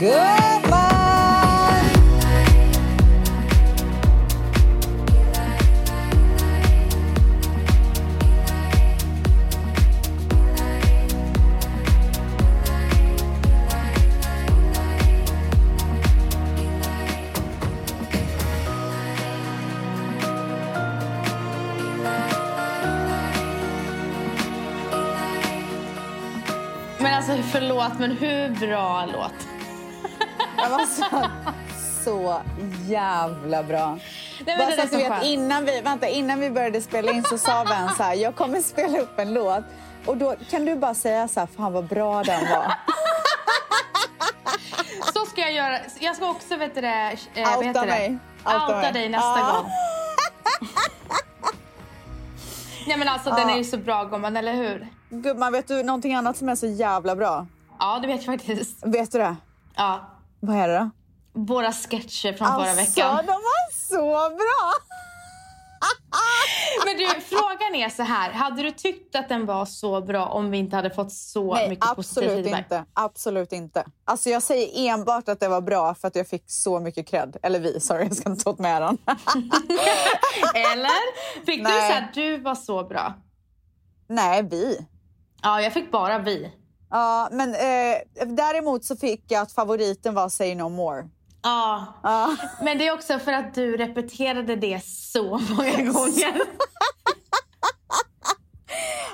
Men alltså förlåt, men hur bra låt? Det var så, så jävla bra. men Bara så att du vet, skönt. innan vi, vänta, innan vi började spela in så sa Vän så här, jag kommer spela upp en låt och då kan du bara säga så här, fan vad bra den var. Så ska jag göra. Jag ska också vet du, det, eh, Outa heter det? mig. Outa Outa mig. dig nästa Ja. gång. Nej men alltså den är ju så bra gumman, eller hur? Gumman, vet du någonting annat som är så jävla bra? Ja, det vet jag faktiskt. Vet du det? Ja. Vad är det då? Våra sketcher från förra Alltså, veckan. de var så bra! Men du, frågan är så här. Hade du tyckt att den var så bra om vi inte hade fått så Nej, mycket positiv absolut feedback? inte. Absolut inte. Alltså jag säger enbart att det var bra för att jag fick så mycket cred. Eller vi, sorry, jag ska inte ta åt mig äran. Eller? Fick du Nej. så här, du var så bra? Nej, vi. Ja, jag fick bara vi. Ja, men eh, däremot så fick jag att favoriten var Say No More. Ja, Ja. men det är också för att du repeterade det så många gånger.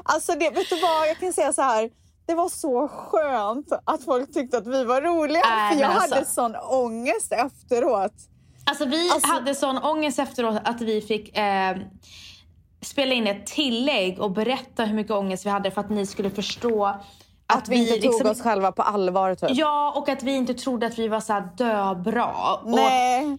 Alltså det, vet du vad, jag kan säga så här. Det var så skönt att folk tyckte att vi var roliga. Nej, för jag alltså- hade sån ångest efteråt. Alltså vi Alltså- hade sån ångest efteråt att vi fick eh, spela in ett tillägg och berätta hur mycket ångest vi hade för att ni skulle förstå att, Att vi inte tog liksom- oss själva på allvar typ. Ja, och att vi inte trodde att vi var så här döbra. Och Nej.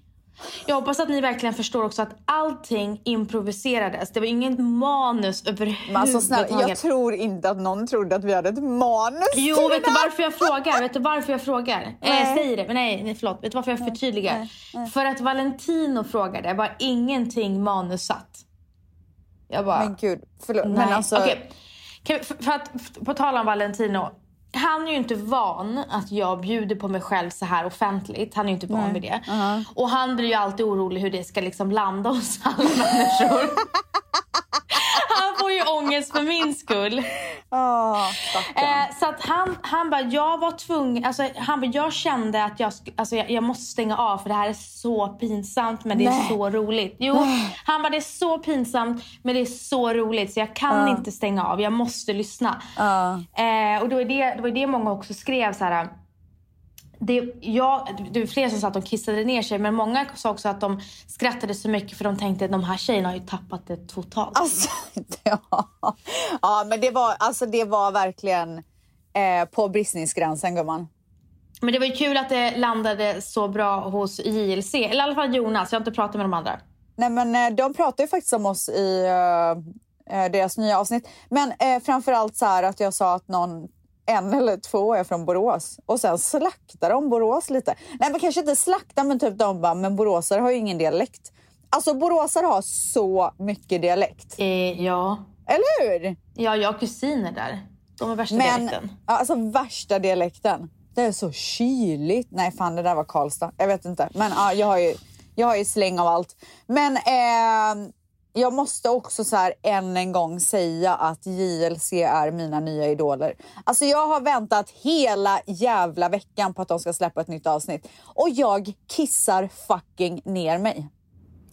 jag hoppas att ni verkligen förstår också att allting improviserades. Det var ingen manus överhuvudtaget. alltså snälla, jag tror inte att någon trodde att vi hade ett manus Jo, vet du varför jag frågar? Vet du varför jag frågar? Eh, Nej. säg det, men nej, nej förlåt. Vet du varför jag förtydligar? För att Valentino frågade var ingenting manussatt. Jag bara... Men gud, förlåt. nej. Men alltså, Okej. Kan för, för att, på tal om Valentino. Han är ju inte van att jag bjuder på mig själv så här offentligt. Han är ju inte van med det. Och han blir ju alltid orolig hur det ska liksom landa hos alla människor. han får ju ångest för min skull. stackarn. Eh, så att han, han bara, jag var tvungen, alltså, han bara, jag kände att jag, alltså, jag, jag måste stänga av för det här är så pinsamt men det är Nej. så roligt. Jo, han bara, det är så pinsamt men det är så roligt så jag kan inte stänga av, jag måste lyssna. Ja. Eh, och då är det, det var det många också skrev så här. Det, jag, det var fler som sa att de kissade ner sig men många sa också att de skrattade så mycket för de tänkte att de här tjejerna har ju tappat det totalt. Alltså, ja. ja, men det var, alltså, det var verkligen eh, på bristningsgränsen gumman. Men det var ju kul att det landade så bra hos JLC. Eller i alla fall Jonas, jag har inte pratat med de andra. Nej, men eh, de pratar ju faktiskt om oss i eh, deras nya avsnitt. Men eh, framför allt så här att jag sa att någon en eller två är från Borås och sen slaktar de Borås lite. Nej, men kanske inte slakta, men typ de bara, men boråsare har ju ingen dialekt. Alltså boråsare har så mycket dialekt, Eh, ja. eller hur? ja, jag har kusiner där. De är värsta Men dialekten. alltså värsta dialekten. Det är så kyligt. Nej, fan det där var Karlstad. Jag vet inte. Men ja, jag har ju, jag har ju släng av allt. Men eh, jag måste också så här än en gång säga att JLC är mina nya idoler. Alltså jag har väntat hela jävla veckan på att de ska släppa ett nytt avsnitt. Och jag kissar fucking ner mig.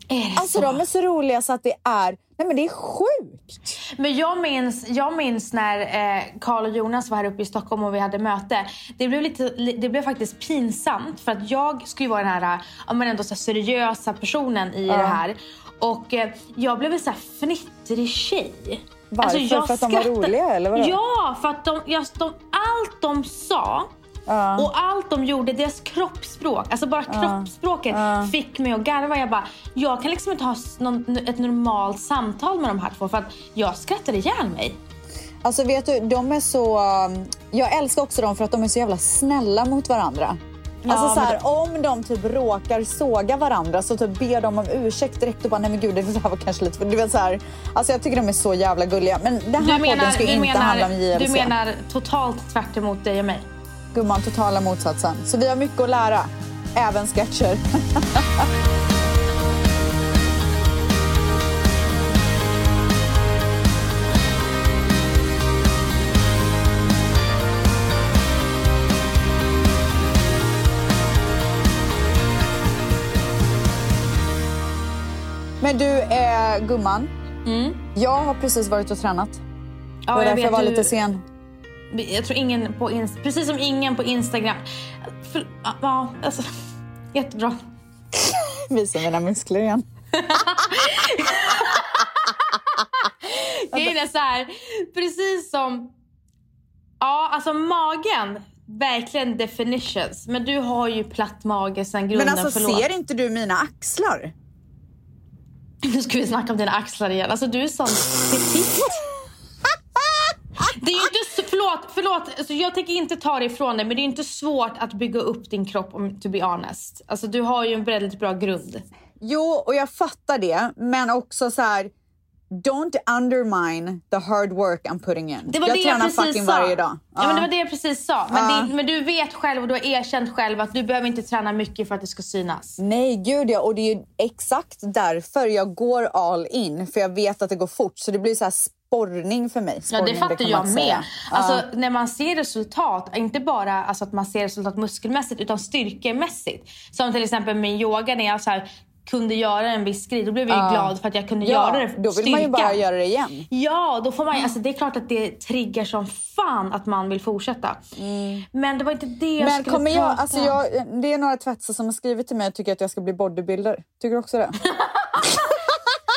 Är det Alltså så? de är så roliga så att det är... Nej men det är sjukt. Men jag minns, jag minns när eh, Karl och Jonas var här uppe i Stockholm och vi hade möte. Det blev, lite, det blev faktiskt pinsamt för att jag skulle vara den här, ja, men ändå så här seriösa personen i det här. Och eh, jag blev en så här fnittrig tjej. Varför? jag För att de var skrattade- roliga, eller vadå? Ja, för att de, jag, de, allt de sa och allt de gjorde, deras kroppsspråk, alltså bara kroppsspråket fick mig att garva. Jag bara, jag kan liksom inte ha någon, ett normalt samtal med de här två för att jag skrattade ihjäl mig. Alltså vet du, de är så... um, Jag älskar också dem för att de är så jävla snälla mot varandra. Alltså så men här, om de typ råkar såga varandra så typ ber de om ursäkt direkt och bara nej men gud det där var kanske lite för... Du vet så här, alltså jag tycker de är så jävla gulliga. Men den här podden ska inte handla menar, om JLC. du menar totalt tvärt emot dig och mig? gumman totala motsatsen. Så vi har mycket att lära. Även sketcher. Men du, eh, gumman. Jag har precis varit och tränat. Ja, det var därför jag var du- lite sen. Jag tror ingen på Inst- precis som ingen på Instagram. För, ja, alltså, jättebra. Visa mina muskler igen. Grejen är så här, precis som... Ja, alltså magen, verkligen definitions. Men du har ju platt mage sen grunden, Men alltså förlåt. ser inte du mina axlar? Nu ska vi snacka om dina axlar igen. Alltså du är sån petit. Det är inte så, förlåt, förlåt. Alltså, jag tänker inte ta det ifrån dig men det är inte svårt att bygga upp din kropp om to be honest. Alltså du har ju en väldigt bra grund. Jo, och jag fattar det. Men också så här... Don't undermine the hard work I'm putting in. Det var jag det jag tränar precis fucking sa. varje dag. Ja. men det var det jag precis sa. Men, Ja. det, men du vet själv och du har erkänt själv att du behöver inte träna mycket för att det ska synas. Nej, gud ja. Och det är ju exakt därför jag går all in. För jag vet att det går fort. Så det blir så här sporrning för mig. Ja, Sporrning, det fattar kan jag med. säga. Alltså, När man ser resultat, inte bara alltså, att man ser resultat muskelmässigt utan styrkemässigt. Som till exempel med yoga när jag så här, kunde göra en viss grej. Då blev jag ju glad för att jag kunde Ja, göra det. då vill man ju styrka. bara göra det igen. Ja, då får man, alltså, det är klart att det triggar som fan att man vill fortsätta. Men det var inte det jag Mm. Men skulle kommer jag, prata alltså om. jag, det är några tvättsar som har skrivit till mig och tycker att jag ska bli bodybuilder. Tycker du också det?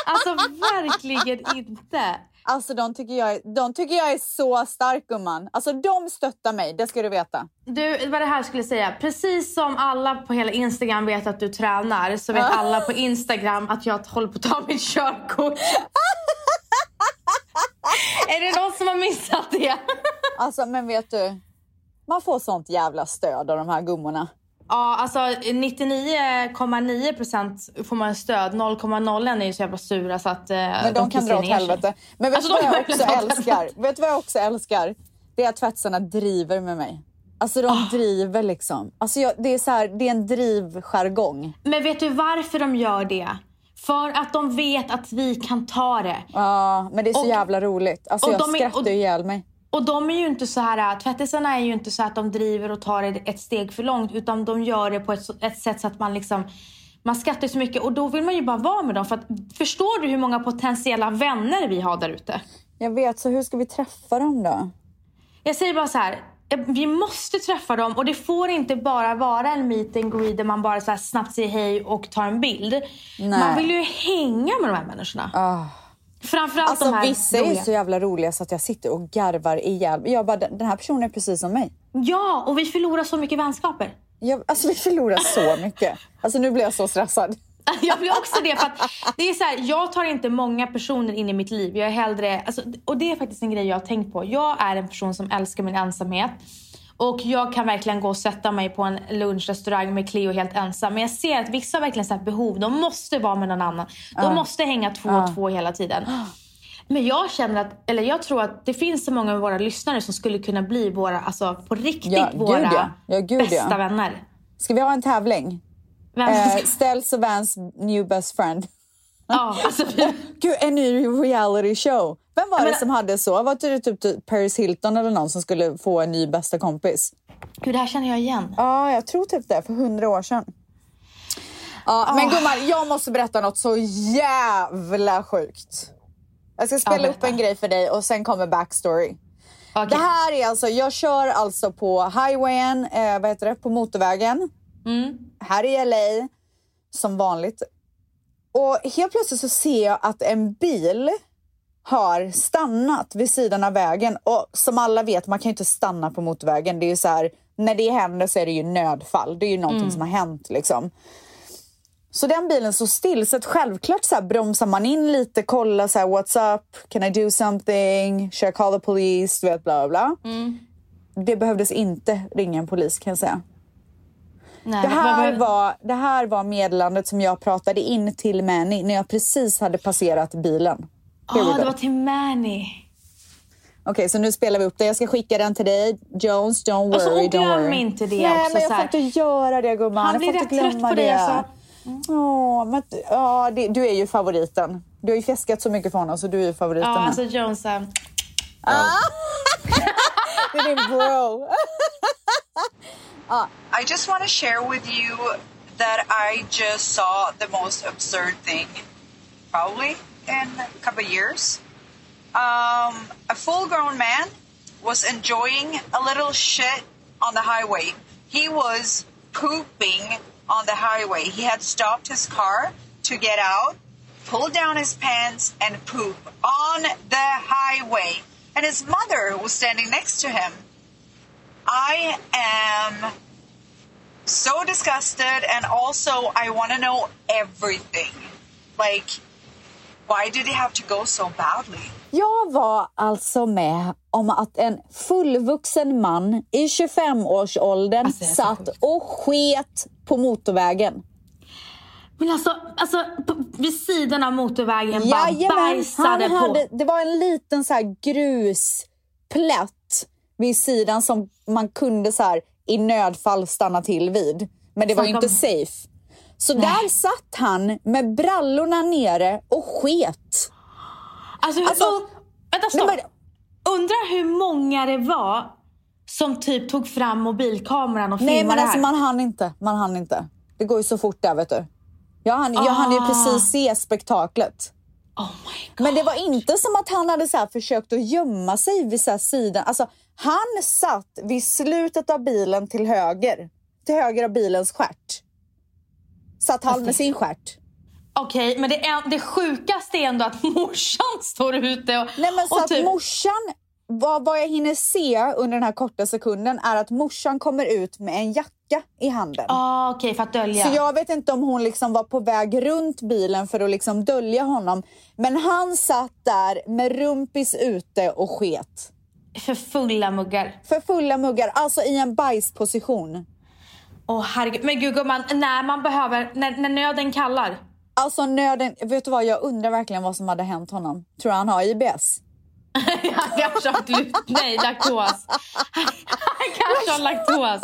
Alltså verkligen inte. Alltså de tycker, jag, är- de tycker jag är så stark gumman. Alltså de stöttar mig, det ska du veta. Du, vad det här skulle säga. Precis som alla på hela Instagram vet att du tränar så vet alla på Instagram att jag håller på att ta mitt körkort. är det någon som har missat det? Alltså men vet du, man får sånt jävla stöd av de här gummorna. Ja, alltså 99,9 procent får man stöd. 0,01 är ju så jävla sura så att eh, Men de, kan kissar dra åt helvete. Men vet Alltså, du de vad jag kan också älskar? Vet du vad jag också älskar? Det är att tvättsarna driver med mig. Alltså de Ah. driver liksom. Alltså jag, det, är så här, det är en drivjargong. Men vet du varför de gör det? För att de vet att vi kan ta det. Ja, men det är så Och- jävla roligt. Alltså jag de är- skrattar och- ju ihjäl mig. Och de är ju inte så här, tvättisarna är ju inte så att de driver och tar ett steg för långt utan de gör det på ett, ett sätt så att man liksom man skrattar så mycket och då vill man ju bara vara med dem. För att, förstår du hur många potentiella vänner vi har där ute? Jag vet, så hur ska vi träffa dem då? Jag säger bara så här. eh, Vi måste träffa dem och det får inte bara vara en meet and greet där man bara så snabbt säger hej och tar en bild. Nej. Man vill ju hänga med de här människorna. Ah. Framförallt Alltså de här vissa är roliga. så jävla roliga så att jag sitter och garvar ihjäl. Jag bara, den här personen är precis som mig. Ja, och vi förlorar så mycket vänskaper. Jag, alltså vi förlorar så mycket. Alltså nu blir jag så stressad. Jag blir också det. För det är så här, jag tar inte många personer in i mitt liv. Jag är hellre, alltså, och det är faktiskt en grej jag har tänkt på. Jag är en person som älskar min ensamhet. Och jag kan verkligen gå och sätta mig på en lunchrestaurang med Cleo helt ensam. Men jag ser att vissa har verkligen så behov. De måste vara med någon annan. De måste hänga två och två hela tiden. Men jag känner att, eller jag tror att det finns så många av våra lyssnare som skulle kunna bli våra, alltså på riktigt Ja, gud våra ja. Ja, gud bästa vänner. Ska vi ha en tävling? Vem Eh, Ställs och Vans new best friend. Ja, alltså, vi, Gud, en ny reality show. Vem var men- det som hade så? Var det typ, typ Paris Hilton eller någon som skulle få en ny bästa kompis? gud, det här känner jag igen. Ja, jag tror typ det. För hundra år sedan. Ja, Men gumman, jag måste berätta något så jävla sjukt. Jag ska spela Ja, upp en grej för dig och sen kommer backstory. Okej. Det här är alltså, jag kör alltså på highwayen, eh, vad heter det, på motorvägen. Mm. Här i LA, som vanligt. Och helt plötsligt så ser jag att en bil har stannat vid sidan av vägen. Och som alla vet, man kan ju inte stanna på motorvägen. Det är så här, när det händer så är det ju nödfall. Det är ju någonting som har hänt liksom. Så den bilen står still, så självklart så här bromsar man in lite, kollar så här, what's up, can I do something, should I call the police, du vet bla bla. bla. Det behövdes inte ringa en polis kan jag säga. Nej, Det här, men- var, det här var meddelandet som jag pratade in till Manny när jag precis hade passerat bilen. Ja, go. det var till Manny. Okej, så nu spelar vi upp det. Jag ska skicka den till dig. Jones, don't Och så worry, och don't glöm worry. inte det Nej, också, men jag får inte göra det gumman. Han blir rätt trött på det, det. alltså. Åh, men, ja, det, du är ju favoriten. Du har ju fiskat så mycket för honom så du är ju favoriten. Ja, alltså Jones... eh, Det är din bro. I just want to share with you that I just saw the most absurd thing, probably in a couple years. Um, a full-grown man was enjoying a little shit on the highway. He was pooping on the highway. He had stopped his car to get out, pull down his pants, and poop on the highway. And his mother was standing next to him. I am so disgusted and also I want to know everything. Like why did he have to go so badly? Jag var alltså med om att en fullvuxen man i 25-årsåldern Alltså, satt och sket på motorvägen. Men alltså, alltså på, vid sidan av motorvägen bara Jajamän, bajsade han på. hade, det var en liten så här grusplätt vid sidan som man kunde så här i nödfall stanna till vid. Men det var ju inte safe. Så Nej. där satt han med brallorna nere och sket. Alltså, Alltså, och, vänta Men stopp. vad- Undrar hur många det var som typ tog fram mobilkameran och filmade Nej men det alltså här. man hann inte. Man hann inte. Det går ju så fort där vet du. Jag hann, jag hann ju Ah. precis se spektaklet. Oh. Men det var inte som att han hade så försökt att gömma sig vid så sidan. Alltså, han satt vid slutet av bilen till höger. Till höger av bilens stjärt. Satt han med sin stjärt. Okej, men det, är, det sjukaste är ändå att morsan står ute och... Nej men så och att typ, morsan, vad, vad jag hinner se under den här korta sekunden är att morsan kommer ut med en jacka i handen. ah, Okej, för att dölja. Så jag vet inte om hon liksom var på väg runt bilen för att liksom dölja honom. Men han satt där med rumpis ute och sket. För fulla muggar. För fulla muggar, alltså i en bajsposition. Åh herregud. Men gud gumman, när man behöver, när, när nöden kallar. Alltså nöden, vet du vad, jag undrar verkligen vad som hade hänt honom. Tror han har IBS? Han kanske har glut... Nej, laktos. Han kanske har laktos.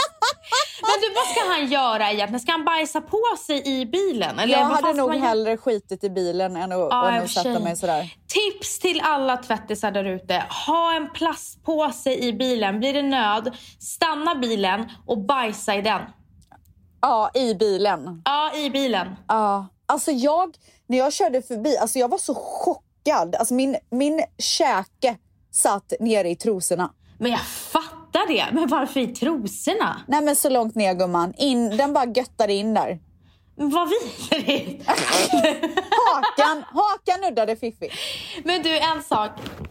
Men du, vad ska han göra egentligen? Ska han bajsa på sig i bilen? Eller Jag hade nog man hellre skitit i bilen än att, Ja, än att sätta mig sådär. Tips till alla tvättisar där ute. Ha en plastpåse i bilen. Blir det nöd, stanna bilen och bajsa i den. Ja, i bilen. Ja, i bilen. Ja. Alltså jag, när jag körde förbi, alltså jag var så chockad. Alltså min, min käke satt nere i trosorna. Men jag fattar det. Men varför i trosorna? Nej men så långt ner gumman. In, den bara göttade in där. Vad vidrigt. Hakan, hakan nuddade Fiffi. Men du, en sak.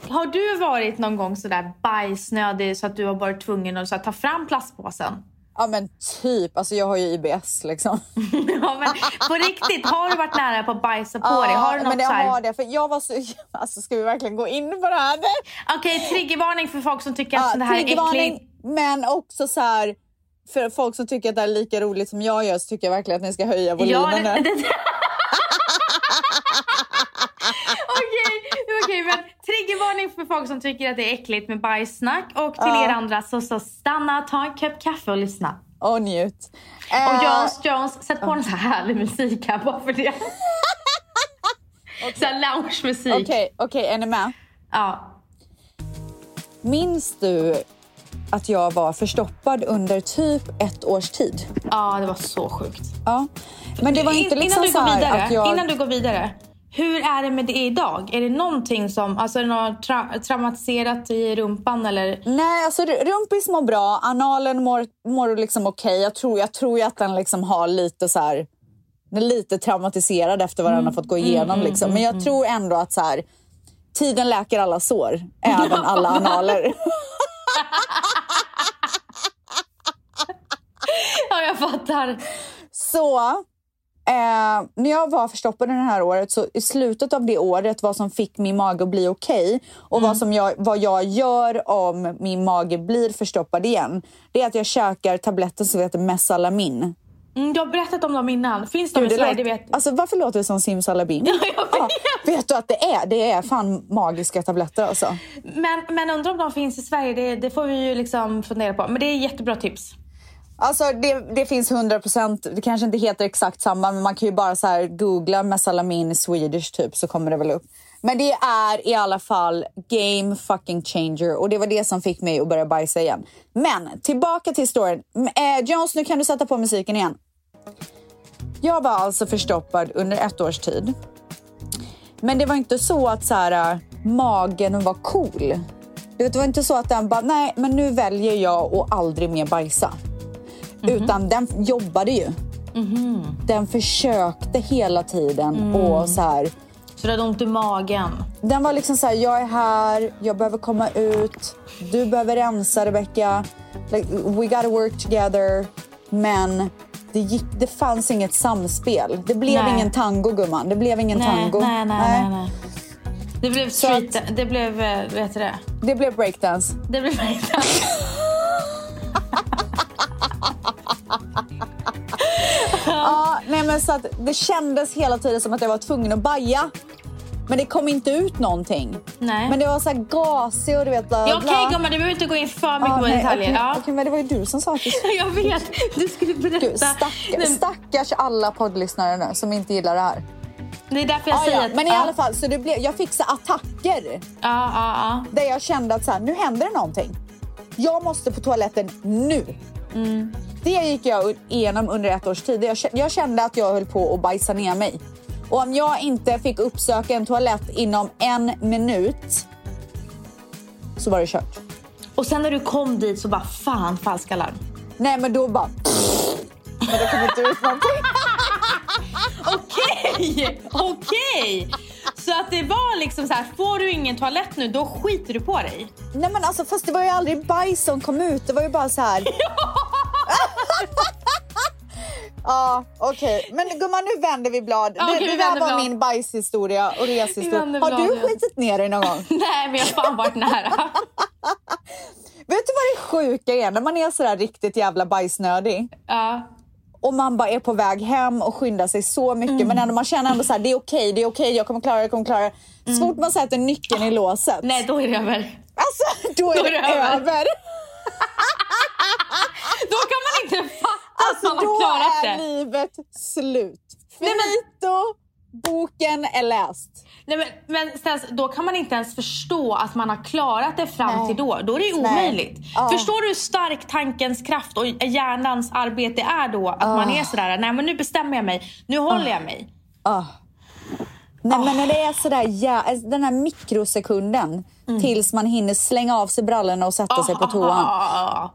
Har du varit någon gång sådär bajsnödig så att du har varit tvungen att så här, ta fram plastpåsen? Ja men typ, alltså jag har ju IBS liksom. ja, men på riktigt, har du varit nära på att bajsa på dig? Har du något men jag så här... har det. För jag var så... Alltså ska vi verkligen gå in på det här? Okej, triggervarning för folk som tycker att Ja, det här är triggervarning, äckligt. Men också så här... För folk som tycker att det är lika roligt som jag gör så tycker jag verkligen att ni ska höja volymen Ja, det, nu. det, Okej, okej, men triggervarning för folk som tycker att det är äckligt med bajssnack. Och till er andra, så, så stanna, ta en kopp kaffe och lyssna. Och njut. Och Eh, Jones, Jones, sätt på en så här härlig musik här bara för det. Så här lounge-musik. Okej, okej, är ni med? Ja. Minns du att jag var förstoppad under typ ett års tid? ja, det var så sjukt. Ja. Men det var inte In- liksom innan, du går vidare, att jag... innan du går vidare. Hur är det med det idag? Är det någonting som, alltså är det något tra- traumatiserat i rumpan eller? Nej, alltså rumpis mår bra. Analen mår, mår liksom okej. Jag, tror, jag tror ju att den liksom har lite så här... Den är lite traumatiserad efter vad den har fått gå igenom. liksom. Men jag tror ändå att så här, tiden läker alla sår. Även alla analer. Ja, jag fattar. Så eh, när jag var förstoppad det här året, så i slutet av det året, vad som fick min mage att bli okej och vad, som jag, vad jag gör om min mage blir förstoppad igen, det är att jag käkar tabletten som heter Mesalamin. Mm, jag har berättat om dem innan. Finns de Gud, i Sverige? Det vet Alltså varför låter det som simsalabim? Ja, jag vet. vet du att det är? Det är fan magiska tabletter alltså. Men, men undrar om de finns i Sverige? Det, det får vi ju liksom fundera på. Men det är jättebra tips. Alltså det, det finns 100%, det kanske inte heter exakt samma men man kan ju bara så här googla mesalamin Swedish typ så kommer det väl upp. Men det är i alla fall game fucking changer och det var det som fick mig att börja bajsa igen. Men tillbaka till storyn. Eh, Jones, nu kan du sätta på musiken igen. Jag var alltså förstoppad under ett års tid. Men det var inte så att så här, eh, magen var cool. Det var inte så att den bara, nej men nu väljer jag att aldrig mer bajsa. Utan den jobbade ju. Den försökte hela tiden och så här. Så du hade ont i magen. Den var liksom så här, jag är här, jag behöver komma ut, du behöver rensa Rebecca. Like, we gotta work together. Men det, gick, det fanns inget samspel. Det blev Nej. ingen tango gumman. Det blev ingen Nej, tango. nej, nej, nej, nej. Det blev street... Det blev... eh, Vet du det? Det blev breakdance. Det blev breakdance. men så att det kändes hela tiden som att jag var tvungen att baja. Men det kom inte ut någonting. Nej. Men det var så här gasig och du vet bla, Ja. Okej gumman, du behöver inte gå in för mycket Ja, på nej, detaljer. okej, Ja. okej, men det var ju du som sa att det Jag vet, du skulle berätta. Stackars, Nej, stackars alla poddlyssnare nu som inte gillar det här. Det är därför jag Ja, säger ja. att... Men i ja. alla fall, så det blev, jag fick så attacker Ja, ja, ja. där jag kände att så här, nu händer det någonting. Jag måste på toaletten nu. Mm. Det gick jag igenom under ett års tid. Jag, kä- jag kände att jag höll på att bajsa ner mig. Och om jag inte fick uppsöka en toalett inom en minut så var det kört. Och sen när du kom dit så bara fan falsk alarm. Nej men då bara... Men det kom inte ut någonting. Okej, okej. Så att det var liksom så här, får du ingen toalett nu då skiter du på dig. Nej men alltså fast det var ju aldrig bajs som kom ut. Det var ju bara så här. Ja, okej. Men gumman, nu vänder vi blad. Ja, det det vi där var blad. min bajshistoria och reshistoria. Har du skitit ner dig någon gång? Nej men jag har fan varit nära. Vet du vad det sjuka är? När man är sådär riktigt jävla bajsnödig Ja. Och man bara är på väg hem och skyndar sig så mycket Mm. men ändå man känner ändå så här, det är okej, det är okej, jag kommer klara det, jag kommer klara det. Så fort man sätter nyckeln i låset, Mm. Nej då är det över. alltså då är, Då är det, över. över. Då kan man inte fatta Alltså att man då har klarat är det. livet slut. Nej, men- Finito, boken är läst. Nej, men, men Stens, då kan man inte ens förstå att man har klarat det fram Nej. till då. Då är det ju omöjligt. Ja. Förstår du hur stark tankens kraft och hjärnans arbete är då? Att man är sådär, nej men nu bestämmer jag mig, nu håller jag mig. Ah. Nej, men när det är sådär, ja, alltså, den här mikrosekunden Mm. tills man hinner slänga av sig brallorna och sätta sig på toan.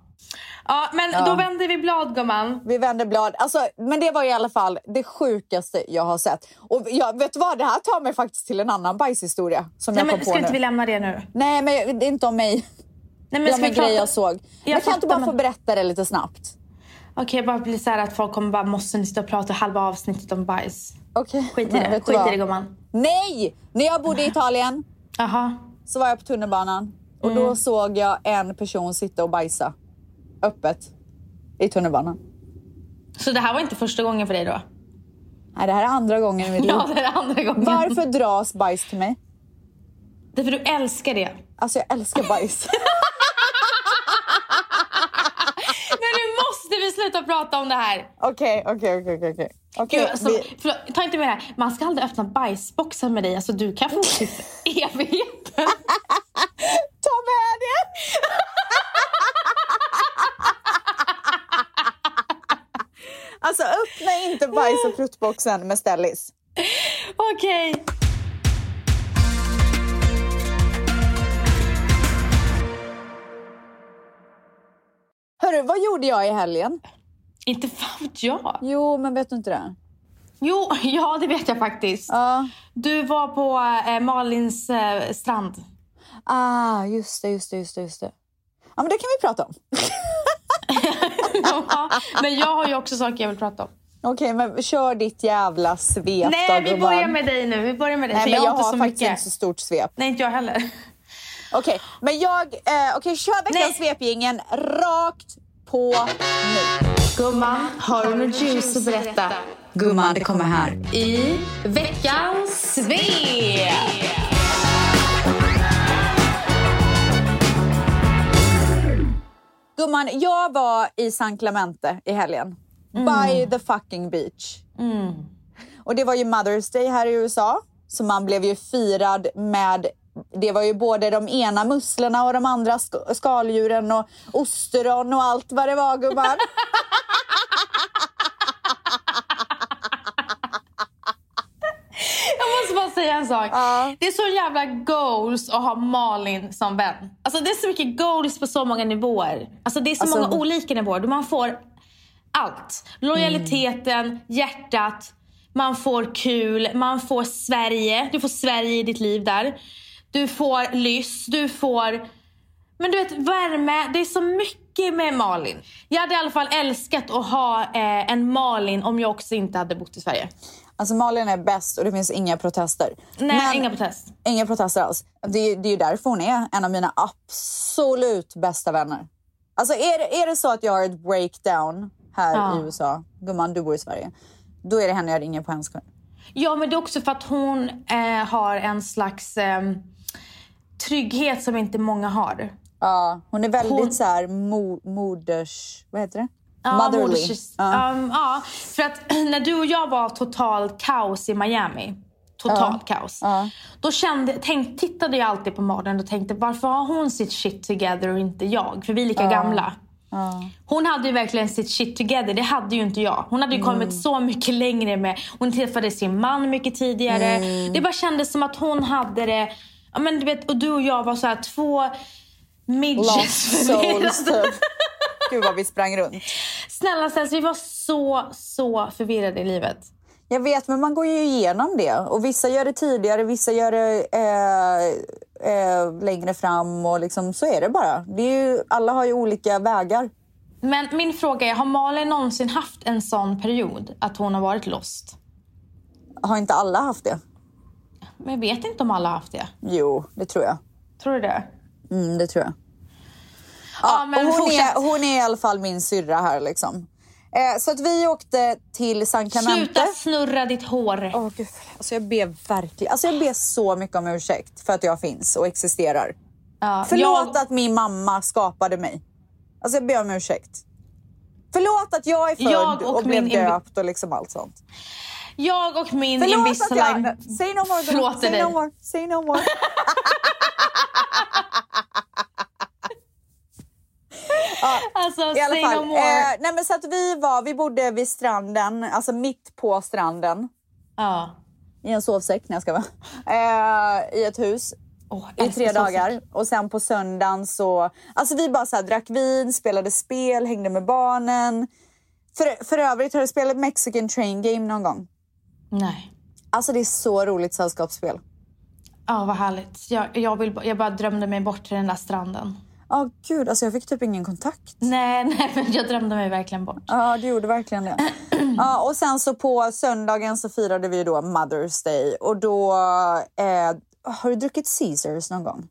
Ja, ja men då vänder vi blad gumman. Vi vänder blad. Alltså, men det var i alla fall det sjukaste jag har sett. Och jag, vet vad, det här tar mig faktiskt till en annan bajshistoria som Nej, jag men, ska nu. inte vi lämna det nu? Nej, men det är inte om mig. Nej, Det men var ska en grej jag såg. men jag kan inte bara få men- berätta det lite snabbt? Okej, bara bli så här att folk kommer bara, måste ni sitta och prata halva avsnittet om bajs? Okej. Skit i Men det, skit i det gumman. Nej! När jag bodde i Italien Jaha. så var jag på tunnelbanan och Mm. då såg jag en person sitta och bajsa öppet i tunnelbanan. Så det här var inte första gången för dig då? Nej, det här är andra gången i mitt liv. Ja, det är andra gången. Varför dras bajs till mig? Därför du älskar det. Alltså jag älskar bajs. Men nu måste vi sluta prata om det här. Okej, okej, okej, alltså, vi- förlåt, ta inte med det här. Man ska aldrig öppna bajsboxen med dig. Alltså, du kan fortsätta evigheten. Ta med det! alltså öppna inte bajs och pruttboxen med Stellis. Okej. Hörru, vad gjorde jag i helgen? Inte fan vet jag. Jo, men vet du inte det? Jo, ja det vet jag faktiskt. Ja. Du var på eh, Malins eh, strand. Ah, just det, just det, just det, just det. Ja, men det kan vi prata om. Men jag har ju också saker jag vill prata om. Okej, men kör ditt jävla svep Nej, då, vi börjar med dig nu. Vi börjar med dig. Nej, men jag, har inte har så faktiskt mycket. inte så stort svep. Nej, inte jag heller. Okej, men jag... Eh, Okej, kör veckans svepgingen rakt på nu. Gumman, har du något juice att berätta? Gumman, det kommer här. I veckans svep! Gumman, jag var i San Clemente i helgen. By the fucking beach. Och det var ju Mother's Day här i USA. Så man blev ju firad med det var ju både de ena musslorna och de andra sk- skaldjuren och ostron och allt vad det var gumman. Jag måste bara säga en sak. Ja. Det är så jävla goals att ha Malin som vän. Alltså det är så mycket goals på så många nivåer. Alltså det är så Alltså- många olika nivåer. Man får allt. Lojaliteten, hjärtat, man får kul, man får Sverige. Du får Sverige i ditt liv där. Du får lyss, du får... Men du vet, värme. Det är så mycket med Malin. Jag hade i alla fall älskat att ha eh, en Malin om jag också inte hade bott i Sverige. Alltså Malin är bäst och det finns inga protester. Nej, Men- inga protest. Inga protester alls. Det är, det är ju därför hon är en av mina absolut bästa vänner. Alltså är det, är det så att jag har ett breakdown här Ja. i USA, gumman du bor i Sverige, då är det henne jag ringer på en sekund. Ja, men det är också för att hon eh, har en slags eh, trygghet som inte många har. Ja, hon är väldigt Hon- så här mo, moders... Vad heter det? Ja, Motherly. Ja. Um, ja, för att när du och jag var totalt kaos i Miami, totalt kaos. Ja. Då kände, tänk, tittade jag alltid på Malin och tänkte varför har hon sitt shit together och inte jag? För vi är lika gamla. Hon hade ju verkligen sitt shit together, det hade ju inte jag. Hon hade ju kommit Mm. så mycket längre med, hon träffade sin man mycket tidigare. Mm. Det bara kändes som att hon hade det, ja men du vet, och du och jag var så här två midgets. Lost souls typ. Gud vad vi sprang runt. Snälla Sens, vi var så, så förvirrade i livet. Jag vet, men man går ju igenom det. Och vissa gör det tidigare, vissa gör det eh, eh, längre fram. Och liksom, så är det bara. Det är ju, alla har ju olika vägar. Men min fråga är, har Malin någonsin haft en sån period att hon har varit lost? Har inte alla haft det? Men jag vet inte om alla har haft det. Jo, det tror jag. Tror du det? Mm, det tror jag. Ja, men hon, fortsätt. är, hon är i alla fall min syrra här. Liksom. Eh, så att vi åkte till San Clemente. Sluta snurra ditt hår. Åh, Gud. Alltså jag ber verkligen alltså jag ber så mycket om ursäkt för att jag finns och existerar. Ja, Förlåt jag, att min mamma skapade mig. Alltså jag ber om ursäkt. Förlåt att jag är född Jag och, och blev döpt och liksom allt sånt. jag och min Förlåt att Invisalign jag... Say no more, förlåter say no more, say no more. Alltså, I alla fall. no. Eh, nej men så att vi var, vi bodde vid stranden, alltså mitt på stranden. ja. I en sovsäck, när jag ska vara. Eh, I ett hus. Åh, I tre sovsäck. dagar. Och sen på söndagen så... Alltså vi bara så här, drack vin, spelade spel, hängde med barnen. För, för övrigt, har du spelat Mexican Train Game någon gång? Nej. Alltså det är så roligt sällskapsspel. Ja, vad härligt. Jag, jag, vill, jag bara drömde mig bort till den där stranden. Ja, gud. Alltså jag fick typ ingen kontakt. Nej, nej, men jag drömde mig verkligen bort. Ja, du gjorde verkligen det. Ja, och sen så på söndagen så firade vi då Mother's Day. Och då... Eh, har du druckit Caesars någon gång?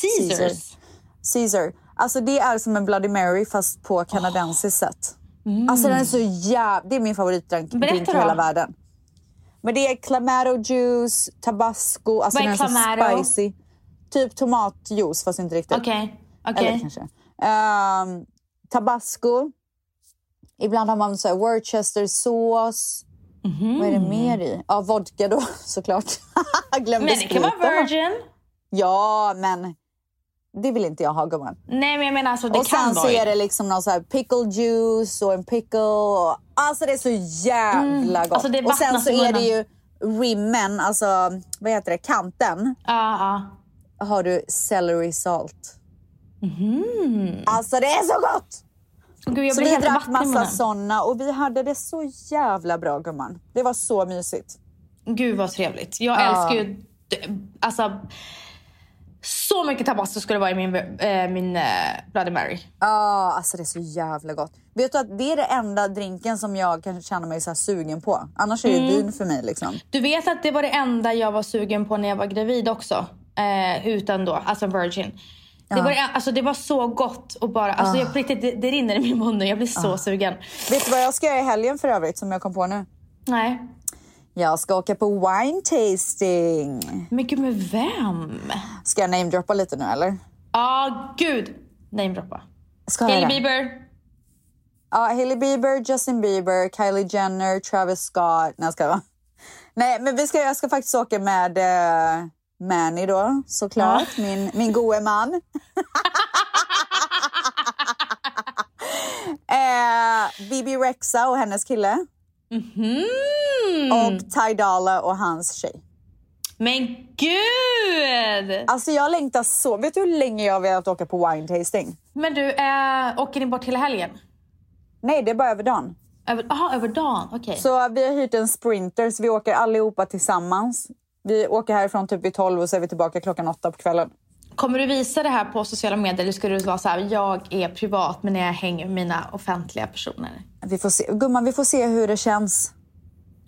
Caesars. Caesar. Alltså det är som en Bloody Mary fast på kanadensiskt sätt. Alltså den är så jävla... Det är min favoritdrink i hela världen. Men det är clamato juice, tabasco, alltså Vad är den är så spicy. Typ tomatjuice fast inte riktigt. Okej. Eller kanske. Ehm, tabasco. Ibland har man så här Worcestersås. Mhm. Vad är det mer i? Ja, vodka då såklart. Glömde Men det kan vara virgin. Ja, men det vill inte jag ha gumman. Nej, men jag menar alltså det och kan sen så vara. är det liksom någon så här pickle juice och en pickle. Och, alltså det är så jävla gott. Alltså, och sen så är det ju rimmen, alltså vad heter det, kanten. Ja, ja. Har du celery salt. Mhm. Alltså det är så gott! Gud, jag Så vi drack massa såna och vi hade det så jävla bra gumman. Det var så mysigt. Gud vad trevligt. Jag älskar ju... Alltså... Så mycket tabasco skulle det vara i min, eh, min eh, Bloody Mary. Ja, alltså det är så jävla gott. Vet du att det är det enda drinken som jag kan känna mig så sugen på. Annars är det Mm. vin för mig liksom. Du vet att det var det enda jag var sugen på när jag var gravid också. Eh, utan då, alltså virgin. Det, var, alltså, det var så gott och bara, alltså, jag, på riktigt, det, det rinner i min mun nu. Jag blir så sugen. Vet du vad jag ska göra i helgen för övrigt som jag kom på nu? Nej. Jag ska åka på wine tasting. Men gud, med vem? Ska jag namedroppa lite nu eller? Ja, ah, gud. Namedroppa. Ska jag Hailey? Bieber. Ja, Hailey Bieber, Justin Bieber, Kylie Jenner, Travis Scott. Nej, ska jag Nej, men vi ska, jag ska faktiskt åka med uh, Manny då, såklart. Min, min gode man. eh, Bibi Rexa och hennes kille. Mhm. Och Ty Dolla och hans tjej. Men gud! Alltså jag längtar så. Vet du hur länge jag har velat åka på wine tasting? Men du, eh, åker ni bort hela helgen? Nej, det är bara över dagen. Över, aha, över dagen? Okej. Så vi har hyrt en sprinter så vi åker allihopa tillsammans. Vi åker härifrån typ vid 12 och så är vi tillbaka klockan 8 på kvällen. Kommer du visa det här på sociala medier eller ska du vara så här, jag är privat men jag hänger med mina offentliga personer? Vi får se. Gumman, vi får se hur det känns.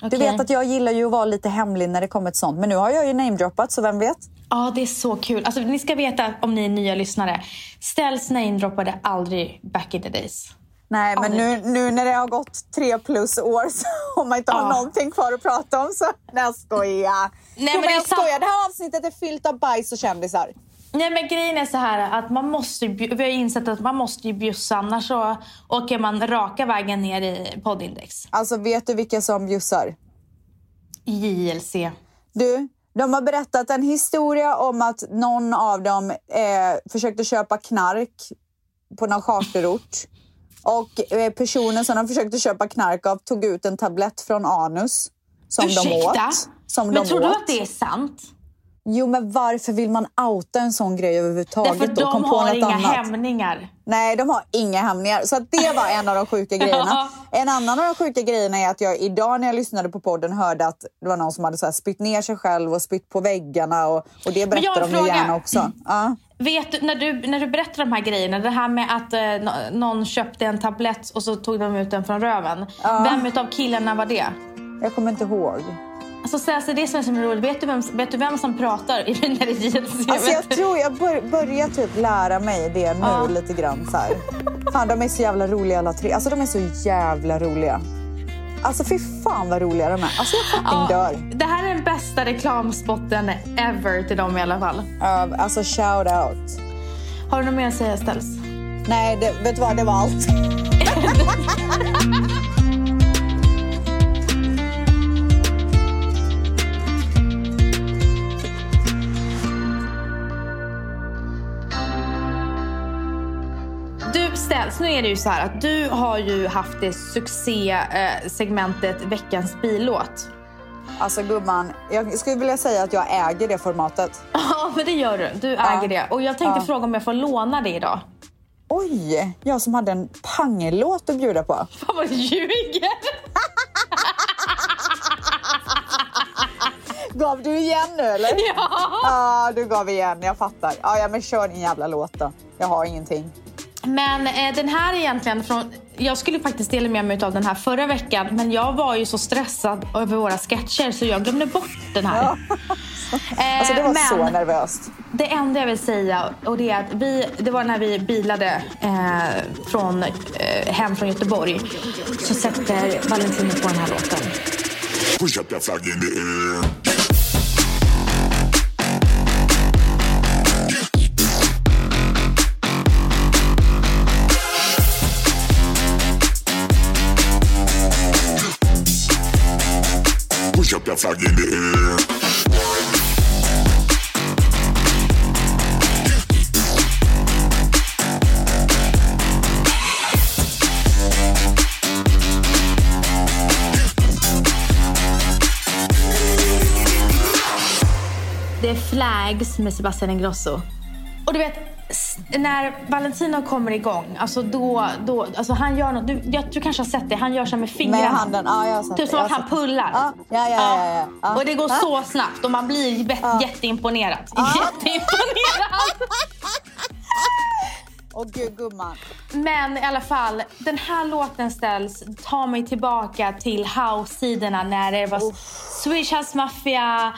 Du Okej. vet att jag gillar ju att vara lite hemlig när det kommer till sånt. Men nu har jag ju namedroppat så vem vet? Ja, det är så kul. Alltså, ni ska veta om ni är nya lyssnare. Ställs namedroppade aldrig back in the days. Nej, men nu, nu när det har gått tre plus år så har man inte har Ja. någonting kvar att prata om så... Nej, jag skojar. men Jo, det är jag skojar. Det här avsnittet är fyllt av bajs och kändisar. Nej men grejen är så här att man måste vi har insett att man måste ju bjussa annars så åker man raka vägen ner i poddindex. Alltså, vet du vilka som bjussar? JLC. Du, de har berättat en historia om att någon av dem eh, försökte köpa knark på någon charterort. Och eh, personen som de försökte köpa knark av tog ut en tablett från anus. Som de Ursäkta? åt. Som men de tror åt. du att det är sant? Jo, men varför vill man outa en sån grej överhuvudtaget? Därför? Kom de på har inga annat. hämningar. Nej, de har inga hämningar. Så det var en av de sjuka grejerna. En annan av de sjuka grejerna är att jag idag när jag lyssnade på podden hörde att det var någon som hade så här spytt ner sig själv och spytt på väggarna. Och, och det berättar de ju gärna också. Ja. Vet du, när du, när du berättar de här grejerna, det här med att eh, nå- någon köpte en tablett och så tog de ut den från röven. Vem utav killarna var det? Jag kommer inte ihåg. Alltså, så, alltså, det är som är roligt. Vet du vem, vet du vem som pratar i när det är JLC? Alltså jag tror jag bör, börjar typ lära mig det nu Ja. lite grann. Så här. Fan, de är så jävla roliga alla tre. Alltså de är så jävla roliga. Alltså fy fan vad roliga de är. Alltså jag fucking dör. Det här är den bästa reklamspotten ever till dem i alla fall. Uh, alltså shout out. Har du något mer att säga Ställs? Nej, det, vet du vad? Det var allt. Ställs, nu är det ju så här att du har ju haft det succé-segmentet Veckans billåt. Alltså gumman, jag skulle vilja säga att jag äger det formatet. Ja, men det gör du. Du äger det. Och jag tänkte Ja. fråga om jag får låna det idag. Oj, jag som hade en pangelåt att bjuda på. Fan vad du ljuger! Gav du igen nu eller? Ja! Ja, du gav igen. Jag fattar. Ja, ja, men kör din jävla låt då. Jag har ingenting. Men eh, den här är egentligen från... Jag skulle faktiskt dela med mig av den här förra veckan men jag var ju så stressad över våra sketcher så jag glömde bort den här. Ja. Eh, Alltså det var men så nervöst. det enda jag vill säga och det är att vi, det var när vi bilade eh, från, eh, hem från Göteborg så sätter Valentino på den här låten. Push up your flag in the air. The Flags med Sebastian Ingrosso. Och du vet, när Valentino kommer igång, alltså då, då alltså han gör något, du, jag, du kanske har sett det, han gör så med fingrarna. Med handen, ja jag har sett Typ som att han pullar. Ja, ja, ja, ja, ja, ja. Och det går Ja. så snabbt och man blir bet- jätteimponerad. Jätteimponerad! Åh gud gumman. Men i alla fall, den här låten ställs, tar mig tillbaka till house-sidorna när det var Swedish House Mafia,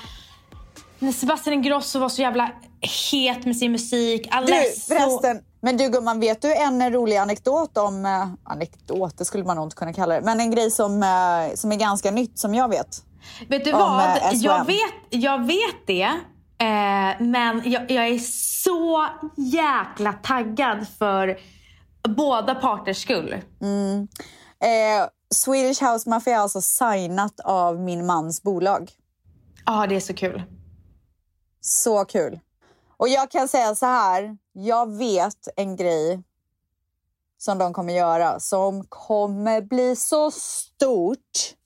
när Sebastian Ingrosso var så jävla het med sin musik. Du Alesso. förresten, men du gumman, vet du en rolig anekdot om... Eh, anekdot, det skulle man nog inte kunna kalla det. Men en grej som, eh, som är ganska nytt som jag vet. Vet du om, vad? eh. Jag vet, jag vet det. Eh, men jag, jag är så jäkla taggad för båda parters skull. Eh, Swedish House Mafia är alltså signat av min mans bolag. Ja, det är så kul. Så kul. Och jag kan säga så här. Jag vet en grej som de kommer göra som kommer bli så stort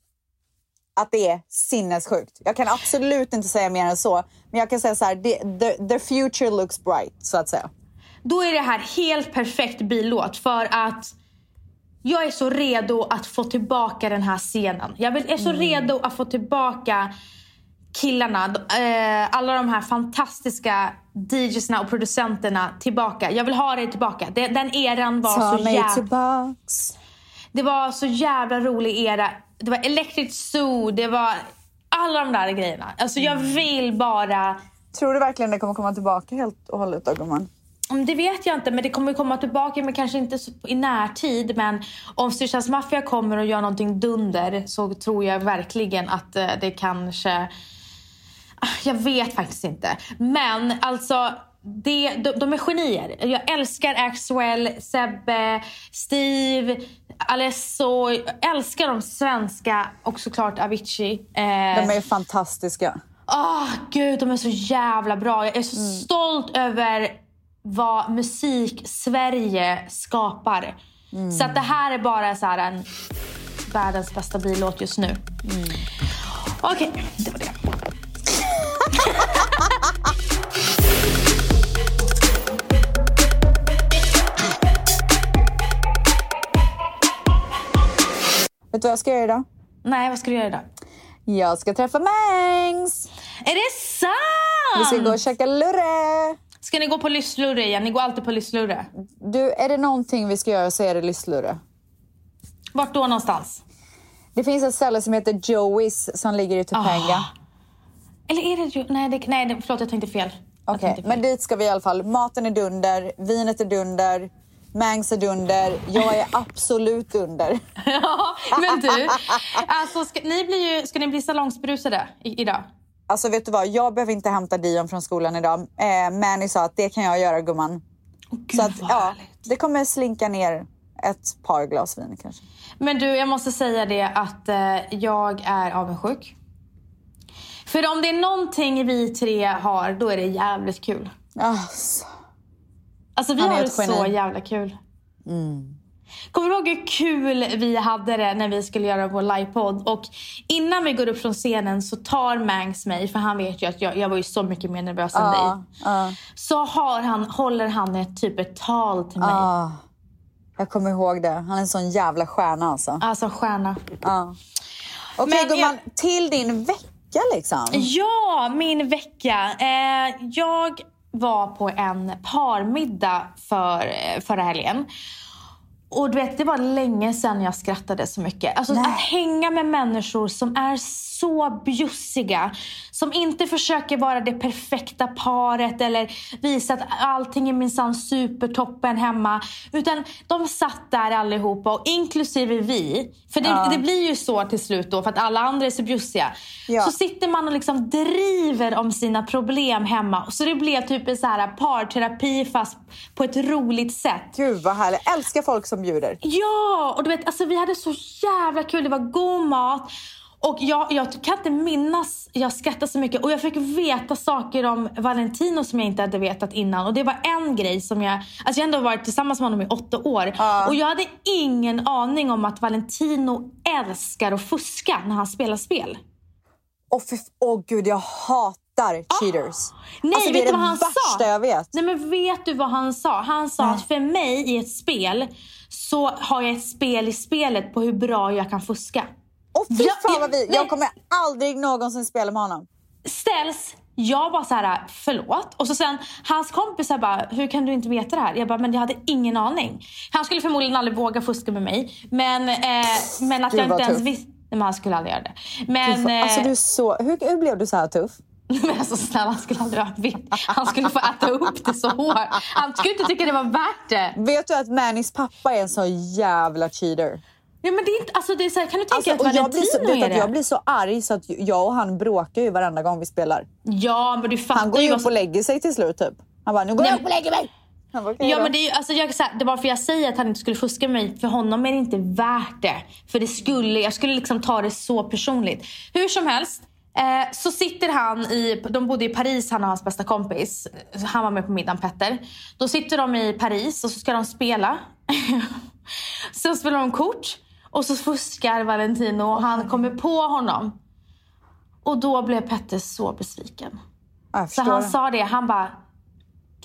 att det är sinnessjukt. Jag kan absolut inte säga mer än så. Men jag kan säga så här. The, the, future looks bright, så att säga. Då är det här helt perfekt billåt för att jag är så redo att få tillbaka den här scenen. Jag är så redo att få tillbaka killarna, eh, alla de här fantastiska DJsna och producenterna tillbaka. Jag vill ha det tillbaka. Det, den eran var Ta så mig jävla... tillbaks. Det var så jävla rolig era. Det var Electric Zoo, det var alla de där grejerna. Alltså jag vill bara... Tror du verkligen det kommer komma tillbaka helt och hållet då, gumman? Mm, Det vet jag inte, men det kommer komma tillbaka, men kanske inte i närtid. Men om Styrstans Mafia kommer och gör någonting dunder så tror jag verkligen att eh, det kanske... Ah, Jag vet faktiskt inte. Men alltså, det, de, de är genier. Jag älskar Axwell, Sebbe, Steve, Alesso. Jag älskar de svenska och såklart Avicii. Eh, De är fantastiska. Åh, gud, de är så jävla bra. Jag är så stolt över vad musik Sverige skapar. Så att det här är bara så en världens bästa billåt just nu. Okej, det var det. Vet du vad jag ska göra idag? Nej, vad ska du göra idag? Jag ska träffa Mangs! Är det sant? Vi ska gå och käka lurre. Ska ni gå på Lysslurre igen? Ni går alltid på Lysslurre. Du, är det någonting vi ska göra så är det lysslurre. Vart då någonstans? Det finns ett ställe som heter Joey's som ligger i Topanga. Ah, Eller är det... ju- Nej, det, nej det, förlåt jag tänkte fel. Okej, fel. men dit ska vi i alla fall. Maten är dunder, vinet är dunder, Mangs är dunder. Jag är absolut dunder. Ja, men du. Alltså, ska, ni blir ju, ska ni bli salongsberusade i, idag? Alltså vet du vad, jag behöver inte hämta Dion från skolan idag. Eh, Manny sa att det kan jag göra gumman. Gud, Så att, ja, härligt. det kommer slinka ner ett par glas vin kanske. Men du, jag måste säga det att eh, jag är avundsjuk. För om det är någonting vi tre har, då är det jävligt kul. Alltså. Alltså vi har det så jävla kul. Kommer du ihåg hur kul vi hade det när vi skulle göra vår livepodd? Och innan vi går upp från scenen så tar Mangs mig, för han vet ju att jag, jag var ju så mycket mer nervös än dig. Ja, Så har han, håller han ett typ ett tal till mig. ja. Jag kommer ihåg det. Han är en sån jävla stjärna alltså. Alltså stjärna. Ja. Okej Men gumman, till din vecka liksom. Ja, min vecka. Eh, jag var på en parmiddag för, eh, förra helgen. Och du vet, det var länge sedan jag skrattade så mycket. Alltså Nej. att hänga med människor som är så bjussiga. Som inte försöker vara det perfekta paret eller visa att allting är minsann supertoppen hemma. Utan de satt där allihopa, och inklusive vi. För det, Ja. det blir ju så till slut då, för att alla andra är så bjussiga. Ja. Så sitter man och liksom driver om sina problem hemma. Så det blev typ en så här parterapi fast på ett roligt sätt. Gud vad härligt. Jag älskar folk som bjuder. Ja, och du vet, alltså vi hade så jävla kul. Det var god mat. Och jag, jag kan inte minnas, jag skrattade så mycket. Och jag fick veta saker om Valentino som jag inte hade vetat innan. Och det var en grej som jag, alltså jag ändå varit tillsammans med honom i åtta år. Ja. Och jag hade ingen aning om att Valentino älskar att fuska när han spelar spel. Åh fy- åh, gud, jag hatar cheaters. Nej, alltså, det vet är du det värsta sa? jag vet. Nej men vet du vad han sa? Han sa Nej. att för mig i ett spel så har jag ett spel i spelet på hur bra jag kan fuska. Och fy Ja, fan vad vi, jag kommer aldrig någonsin spela med honom. Ställs, jag var så här, förlåt. Och så sen hans kompisar bara, hur kan du inte veta det här? Jag bara, men jag hade ingen aning. Han skulle förmodligen aldrig våga fuska med mig. Men, eh, men att Gud, jag inte ens visste. Nej, men han skulle aldrig göra det. Gud, Men fan, alltså, du är så, hur, hur blev du så här tuff? Men alltså snälla, han skulle aldrig ha vet. Han skulle få äta upp det så hårt. Han skulle inte tycka det var värt det. Vet du att Mannys pappa är en så jävla cheater? Ja, men det är inte, alltså det är så här, kan du tänka Alltså, att jag, blir så, Valentino vet är det? jag blir så arg så att jag och han bråkar ju varenda gång vi spelar. Ja, men du fattar Han går ju upp och lägger sig till slut typ. Han bara, nu går Nej, jag upp och lägger mig. Bara, "Okej Ja, då." men det, är, alltså, jag, så här, det var för jag säger att han inte skulle fuska med mig. För honom är det inte värt det. För det skulle, jag skulle liksom ta det så personligt. Hur som helst. Eh, så sitter han i, de bodde i Paris han och hans bästa kompis. Han var med på middagen Petter. Då sitter de i Paris och så ska de spela. Sen spelar de kort. Och så fuskar Valentino och han kommer på honom. Och då blev Petter så besviken. Så han sa det, han bara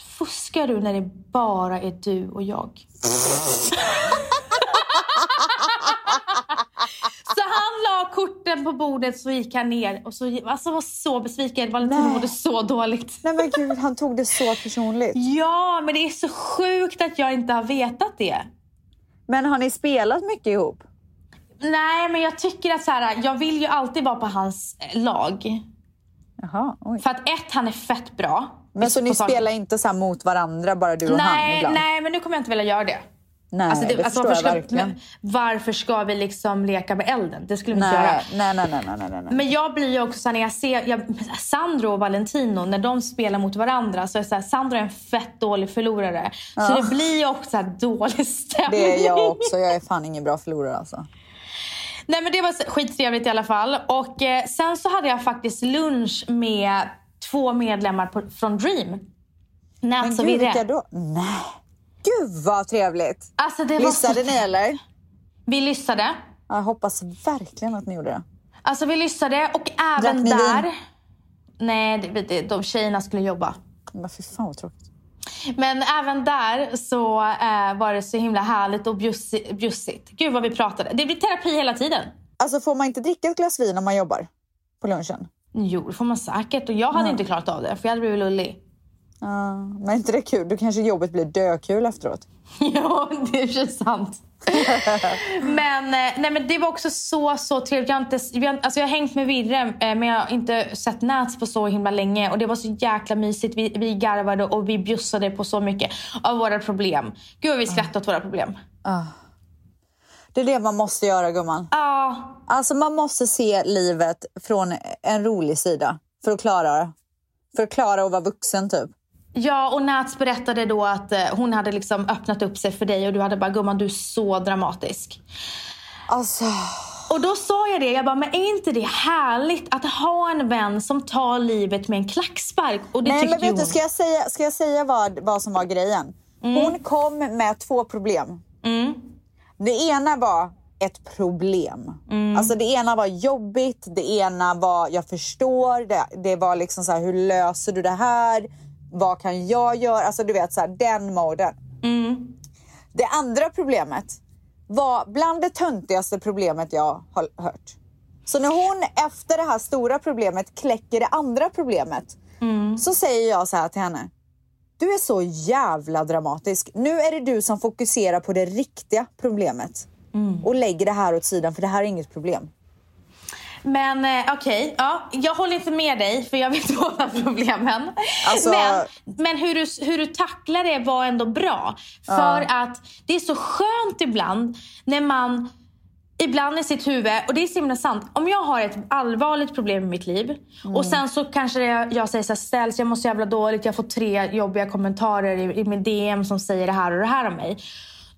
Fuskar du när det bara är du och jag? så han korten på bordet så gick han ner och så alltså var så besviken. Valentino mådde så dåligt. Nej men gud, han tog det så personligt. Ja, men det är så sjukt att jag inte har vetat det. Men har ni spelat mycket ihop? Nej, men jag tycker att så här, jag vill ju alltid vara på hans eh, lag. Jaha, oj. För att ett, han är fett bra. Men så ni spelar inte så mot varandra, bara du och han Nej, ibland? nej, men nu kommer jag inte vilja göra det. Nej Alltså, det, det, alltså, varför, jag ska, men, varför ska vi liksom leka med elden? Det skulle vi inte göra. Nej, nej, nej, nej, nej, nej, nej. Men jag blir ju också så när jag ser jag, Sandro och Valentino, när de spelar mot varandra så är det så här, Sandro är en fett dålig förlorare. Så det blir ju också så dålig stämning. Det är jag också. Jag är fan ingen bra förlorare alltså. Nej men det var skittrevligt i alla fall. Och eh, sen så hade jag faktiskt lunch med två medlemmar på, från Dream. Men Nats och Virre. Nej. Gud vad trevligt. Alltså Lyssnade så... ni eller? Vi lyssnade. Jag hoppas verkligen att ni gjorde det. Alltså vi lyssnade och Drack även ni där... vin? Nej, det, det, de tjejerna skulle jobba. Men fy fan vad tråkigt. Men även där så eh, var det så himla härligt och bjussigt, bjussigt. Gud vad vi pratade. Det blir terapi hela tiden. Alltså får man inte dricka ett glas vin om man jobbar på lunchen? Jo, det får man säkert. Och jag hade inte klarat av det, för jag hade blivit lullig. Ja, men är inte det kul? Då kanske jobbet blir dökul efteråt. ja, det är ju sant. men, eh, nej, men det var också så, så trevligt. Jag har, inte, alltså jag har hängt med Virre, eh, men jag har inte sett Nats på så himla länge. Och Det var så jäkla mysigt. Vi, vi garvade och vi bjussade på så mycket av våra problem. Gud vad vi skrattade åt våra problem. Det är det man måste göra gumman. Ja, Alltså man måste se livet från en rolig sida för att klara det. För att klara att vara vuxen typ. Ja, och Nats berättade då att eh, hon hade liksom öppnat upp sig för dig och du hade bara gumman du är så dramatisk. Alltså, Och då sa jag det, jag bara, men är inte det härligt att ha en vän som tar livet med en klackspark? Och det nej men vet ju du, hon. ska jag säga, ska jag säga vad, vad som var grejen? Hon kom med två problem. Mm. Det ena var ett problem. Mm. Alltså det ena var jobbigt, det ena var jag förstår, det, det var liksom så här, hur löser du det här? Vad kan jag göra? Alltså du vet så här, den moden. Mm. Det andra problemet var bland det töntigaste problemet jag har hört. Så när hon efter det här stora problemet kläcker det andra problemet så säger jag så här till henne. Du är så jävla dramatisk. Nu är det du som fokuserar på det riktiga problemet och lägger det här åt sidan för det här är inget problem. Men eh, okej, ja, jag håller inte med dig för jag vet båda problemen. Alltså- Men, men hur, du, hur du tacklar det var ändå bra. För att det är så skönt ibland när man Ibland i sitt huvud, och det är så himla sant. Om jag har ett allvarligt problem i mitt liv och sen så kanske jag, jag säger så här, ställs, jag mår så jävla dåligt, jag får tre jobbiga kommentarer i, i min DM som säger det här och det här om mig.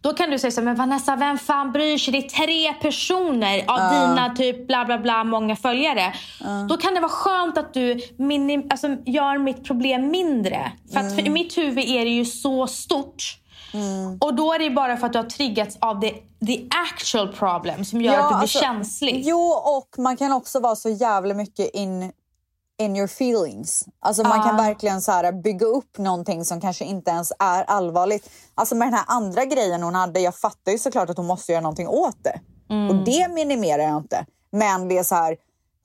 Då kan du säga så här, men Vanessa, vem fan bryr sig? Det är tre personer av dina typ bla bla bla många följare. Då kan det vara skönt att du minim, alltså, gör mitt problem mindre. För att för, i mitt huvud är det ju så stort. Och då är det bara för att du har triggats av the, the actual problem som gör att du blir alltså, känslig. Jo, och man kan också vara så jävla mycket in, in your feelings. Alltså man kan verkligen så här bygga upp någonting som kanske inte ens är allvarligt. Alltså med den här andra grejen hon hade, jag fattar ju såklart att hon måste göra någonting åt det. Mm. Och det minimerar jag inte. Men det är så här,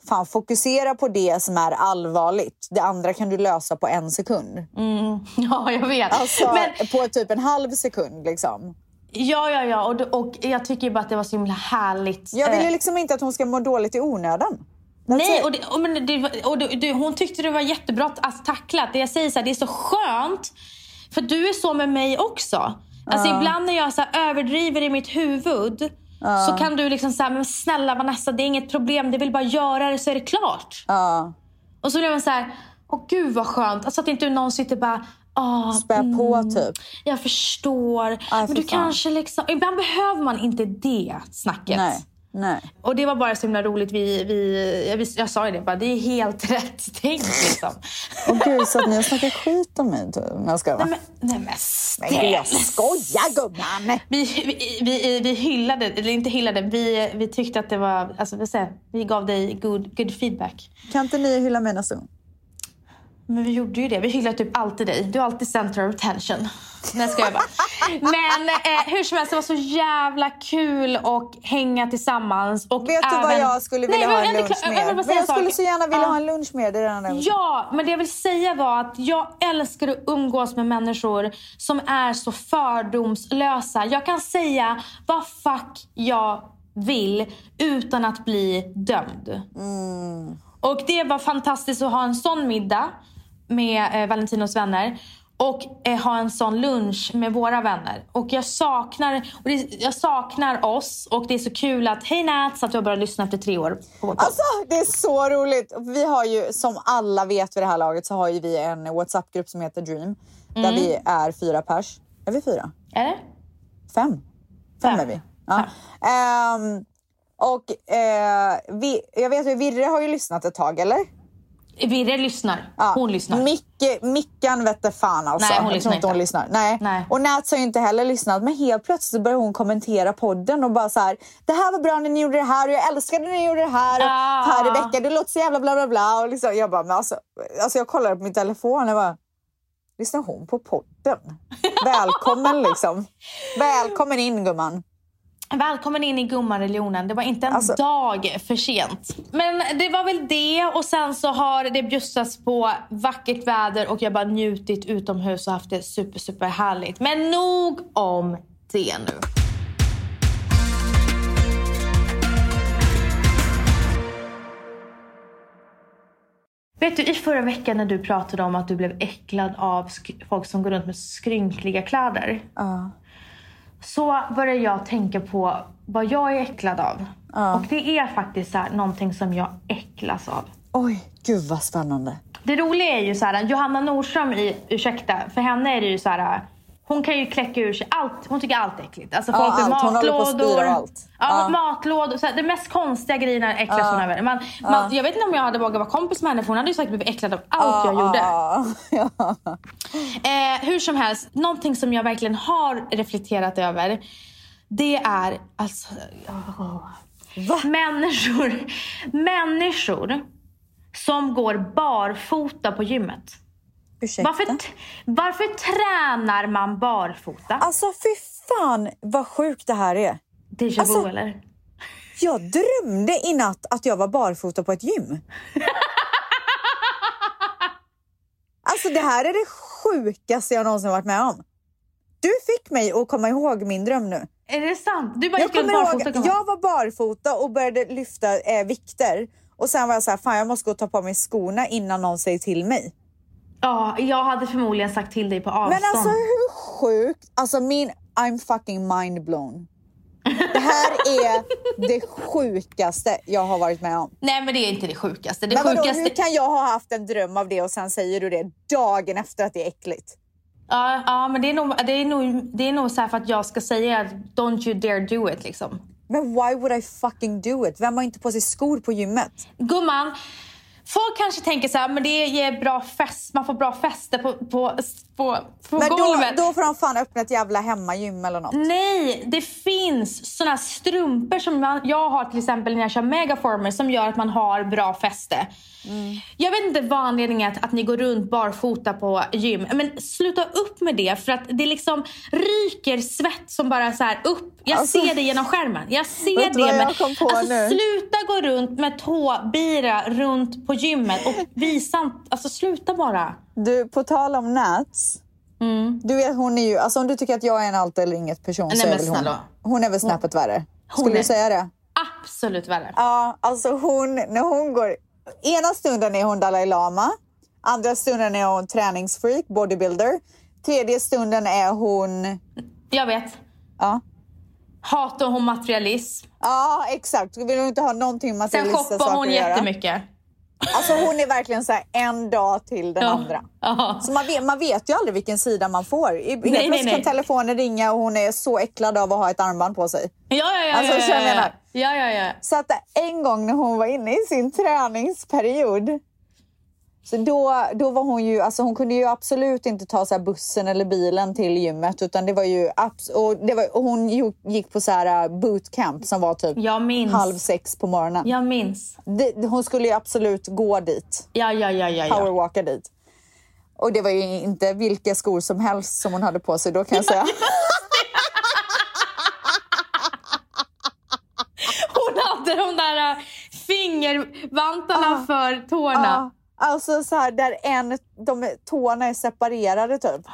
fan fokusera på det som är allvarligt. Det andra kan du lösa på en sekund. Ja, jag vet. Alltså Men, på typ en halv sekund liksom. ja, ja, ja. Och, och jag tycker bara att det var så himla härligt. Jag vill ju Eh, liksom inte att hon ska må dåligt i onödan. Nej, och, det, och, men det, och det, hon tyckte det var jättebra att tacklat. Det jag säger så här, det är så skönt. För du är så med mig också. Alltså ibland när jag så här, överdriver i mitt huvud så kan du liksom säga, men snälla Vanessa det är inget problem. Det vill bara göra det så är det klart. Ja. Och så blir man så här, åh gud vad skönt. Alltså att inte någon sitter bara, ah, Spä på typ. jag förstår. Aj, men du fan. kanske liksom, ibland behöver man inte det snacket. Nej. Nej. Och det var bara så himla roligt. Vi, vi, jag, jag sa ju det, bara, det är helt rätt tänkt liksom. Och gud, så att ni har snackat skit om mig typ. Jag va? nej, men, nej men Men gud, jag skojar gumman! Vi, vi, vi, vi hyllade, eller inte hyllade, vi, vi tyckte att det var, alltså vi, vi gav dig good, good feedback. Kan inte ni hylla mig nästa gång? Men vi gjorde ju det. Vi hyllar typ alltid dig. Du är alltid center of attention. Nej, ska jag bara. Men eh, hur som helst, det var så jävla kul att hänga tillsammans. Och Vet du vad även- jag skulle vilja Nej, ha en jag lunch jag med? bara Men jag skulle så gärna vilja Ja. ha en lunch med. Jag säga. Ja, men det jag vill säga var att jag älskar att umgås med människor som är så fördomslösa. Jag kan säga vad fuck jag vill utan att bli dömd. Och det var fantastiskt att ha en sån middag med eh, Valentinos vänner och eh, ha en sån lunch med våra vänner. Och jag saknar, och det, jag saknar oss och det är så kul att hej Nats att du har börjat lyssna efter tre år. Alltså, det är så roligt. Vi har ju, som alla vet vid det här laget, så har ju vi en WhatsApp-grupp som heter Dream. Där Mm. vi är fyra pers. Är vi fyra? Är det? Fem. Fem Fem. är vi. Ja. Ehm, och eh, vi, jag vet ju, Virre har ju lyssnat ett tag, eller? Virre lyssnar. Ja. Hon lyssnar. Micke, Mickan vette fan alltså. Nej, hon jag lyssnar inte hon lyssnar. Nej. Nej. Och Nats har ju inte heller lyssnat. Men helt plötsligt så börjar hon kommentera podden och bara så här. Det här var bra när ni gjorde det här och jag älskade när ni gjorde det här. Och Ja. här Rebecka, du låter så jävla bla bla bla. Och liksom, jag bara, men alltså, alltså jag kollade på min telefon och bara. Lyssnar hon på podden? Välkommen liksom. Välkommen in gumman. Välkommen in i gummareligionen. Det var inte en Alltså- dag för sent. Men det var väl det och sen så har det bjussats på vackert väder och jag bara njutit utomhus och haft det super, super härligt. Men nog om det nu. Vet du, i förra veckan när du pratade om att du blev äcklad av folk som går runt med skrynkliga kläder Ja. Så börjar jag tänka på vad jag är äcklad av. Och det är faktiskt så här, någonting som jag äcklas av. Oj, gud vad spännande. Det roliga är ju så här, Johanna Nordström i Ursäkta, för henne är det ju så här. Hon kan ju kläcka ur sig allt. Hon tycker allt är äckligt. Alltså Ja, folk med allt. Hon matlådor. av allt. Ja, Ja. matlådor. Så här, det mest konstiga grejerna äcklas hon över. Man, man, jag vet inte om jag hade vågat vara kompis med henne för hon hade ju säkert blivit äcklad av allt jag gjorde. Ja, ja. Eh, hur som helst, någonting som jag verkligen har reflekterat över. Det är alltså... åh. Människor, människor som går barfota på gymmet. Ursäkta? Varför, varför tränar man barfota? Alltså fy fan vad sjukt det här är. Déjà vu alltså- eller? Jag drömde i natt att jag var barfota på ett gym. Alltså det här är det sjukaste jag någonsin varit med om. Du fick mig att komma ihåg min dröm nu. Är det sant? Du bara Jag gick kommer barfota? ihåg, jag var barfota och började lyfta eh, vikter. Och sen var jag så här, fan jag måste gå och ta på mig skorna innan någon säger till mig. Ja, jag hade förmodligen sagt till dig på avstånd. Men alltså hur sjukt? Alltså min, I'm fucking mind blown. Det här är det sjukaste jag har varit med om. Nej men det är inte det sjukaste. Det Men vadå, sjukaste... hur kan jag ha haft en dröm av det och sen säger du det dagen efter att det är äckligt? Ja, ja men det är nog, det är nog, det är nog så här för att jag ska säga att don't you dare do it liksom. Men why would I fucking do it? Vem har inte på sig skor på gymmet? Gumman, folk kanske tänker så här, men det ger bra fest, man får bra fester på, på, på, på Men då, golvet. då får de fan öppna ett jävla hemmagym eller något. Nej, det finns såna strumpor som man, jag har till exempel när jag kör megaformer som gör att man har bra fäste. Jag vet inte vad anledningen är att, att ni går runt barfota på gym. Men sluta upp med det för att det liksom ryker svett som bara så här upp. Jag Alltså, ser det genom skärmen. Jag ser det. men- jag alltså? Sluta gå runt med tåbira runt på gymmet och visa Alltså sluta bara. Du, på tal om Nats. Du vet hon är ju, alltså om du tycker att jag är en allt eller inget person så Nej, är men väl hon. Hon är väl snäppet värre. Skulle är- du säga det? absolut värre. Ja, alltså hon, när hon går... Ena stunden är hon Dalai Lama. Andra stunden är hon träningsfreak, bodybuilder. Tredje stunden är hon... Jag vet. Ja, Hatar hon materialism. ja exakt. Vill hon inte ha någonting Sen materialistiska shoppar saker hon att göra. jättemycket. Alltså hon är verkligen så här en dag till den Ja. andra. Ja. Så man vet, man vet ju aldrig vilken sida man får. I- Helt nej, plötsligt nej. kan telefonen ringa och hon är så äcklad av att ha ett armband på sig. Ja, ja, ja. Alltså, ja, ja, ja. ja, ja, ja. Så att en gång när hon var inne i sin träningsperiod så då, då var hon ju, alltså hon kunde ju absolut inte ta så bussen eller bilen till gymmet utan det var ju, och det var, och hon gick på så här uh, bootcamp som var typ halv sex på morgonen. Jag minns. Det, hon skulle ju absolut gå dit, Ja, ja, ja, ja. ja. powerwalka dit. Och det var ju inte vilka skor som helst som hon hade på sig då kan jag säga. Hon hade de där äh, fingervantarna Ah. för tårna. Ja, alltså så här där en, de, tårna är separerade typ.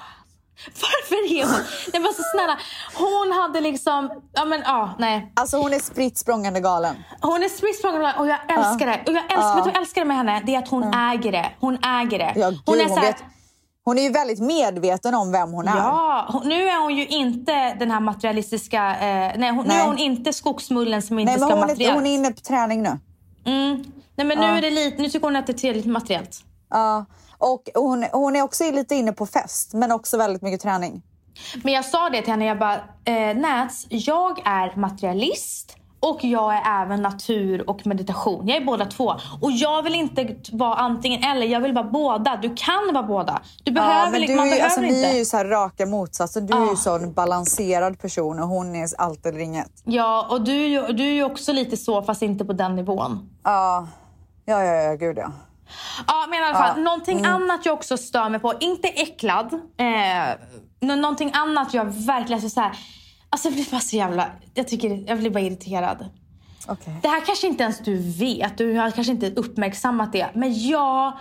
Varför är hon... Nej, men så snälla. Hon hade liksom... Ja, men ja, nej. Alltså hon är spritt språngande galen. Hon är spritsprångande och jag älskar det. Och jag älskar, vet du jag älskar med henne? Det är att hon äger det. Hon äger det. Ja, gud, hon är så här, vet, hon är ju väldigt medveten om vem hon är. Ja, nu är hon ju inte den här materialistiska... Eh, nej, hon, nu Nej. är hon inte skogsmullen som inte Nej, ska ha hon, är, materiellt. hon är inne på träning nu. Mm. Nej, men nu, är det lite, nu tycker hon att det är trevligt materiellt. Ja. Och hon, hon är också lite inne på fest, men också väldigt mycket träning. Men jag sa det till henne, jag bara, eh, Nats, jag är materialist och jag är även natur och meditation. Jag är båda två. Och jag vill inte vara antingen eller, jag vill vara båda. Du kan vara båda. Du behöver, ja, men du, man behöver alltså, inte. Ni är ju så raka motsatsen. Du är ju Ah. så en balanserad person och hon är allt eller inget. Ja, och du, du är ju också lite så, fast inte på den nivån. Ja, ja, ja, ja gud ja. Ja, men i alla fall, Ja, någonting mm. annat jag också stör mig på, inte äcklad, eh, nå- någonting annat jag verkligen så så här, alltså jag blir bara så jävla, jag tycker, jag blir bara irriterad. Okej. Det här kanske inte ens du vet, du har kanske inte uppmärksammat det. Men jag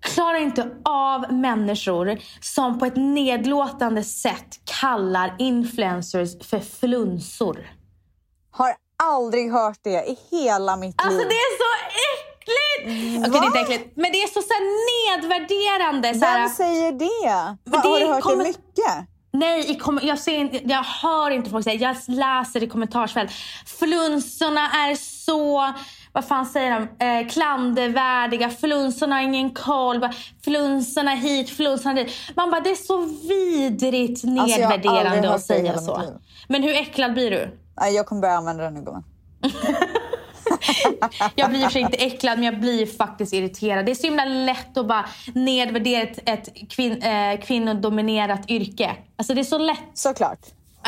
klarar inte av människor som på ett nedlåtande sätt kallar influencers för flunsor. Har aldrig hört det i hela mitt Alltså liv. det är så äckligt! Okej, Va? det är inte äckligt. Men det är så, så nedvärderande. Så Vem säger det? Va, har det du hört kommer- det mycket? Nej, jag, ser inte, jag hör inte folk säga Jag läser i kommentarsfält. Flunsorna är så... Vad fan säger de? Eh, klandervärdiga. Flunsorna har ingen koll. Flunsorna hit, flunsorna dit. Man bara, det är så vidrigt Alltså, nedvärderande hört att säga så. Men hur äcklad blir du? Jag kommer börja använda den nu gumman. Jag blir i och för sig inte äcklad, men jag blir faktiskt irriterad. Det är så himla lätt att bara nedvärdera ett, ett kvin, eh, kvinnodominerat yrke. Alltså det är så lätt. Såklart.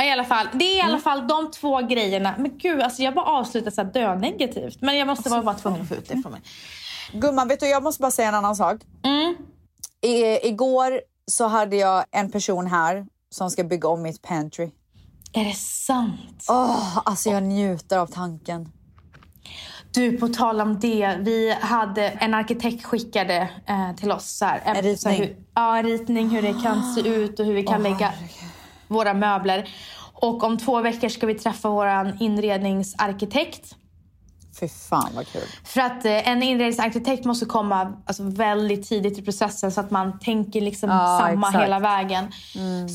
I alla fall, det är i alla fall de två grejerna. Men gud, alltså jag bara avslutar så här dönegativt. Men jag måste vara bara tvungen att få ut det från mig. Gumman, vet du, jag måste bara säga en annan sak. Mm. I, igår så hade jag en person här som ska bygga om mitt pantry. Är det sant? Åh, alltså jag njuter av tanken. Du, på tal om det. Vi hade en arkitekt skickade eh, till oss så här, En ritning? Hur, ja, ritning hur det kan se ut och hur vi kan lägga våra möbler. Och om två veckor ska vi träffa vår inredningsarkitekt. Fy fan vad kul. För att eh, en inredningsarkitekt måste komma alltså, väldigt tidigt i processen så att man tänker liksom Ja, samma exakt. Mm. hela vägen.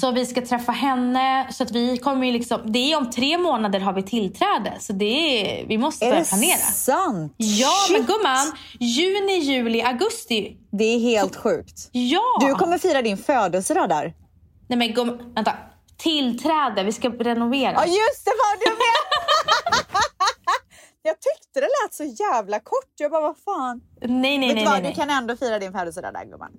Så vi ska träffa henne. Så att vi kommer liksom, det är om tre månader har vi tillträde. Så det är, vi måste Är börja det planera. sant? Ja, Shit. men gumman. Juni, juli, augusti. Det är helt sjukt. Ja! Du kommer fira din födelsedag där. Nej men gumman, vänta. Tillträde, vi ska renovera. Ja just det, vad du menar! jag tyckte det lät så jävla kort. Jag bara, vad fan. nej, nej, Vet nej. vad, nej, du nej. kan ändå fira din födelsedag där gumman.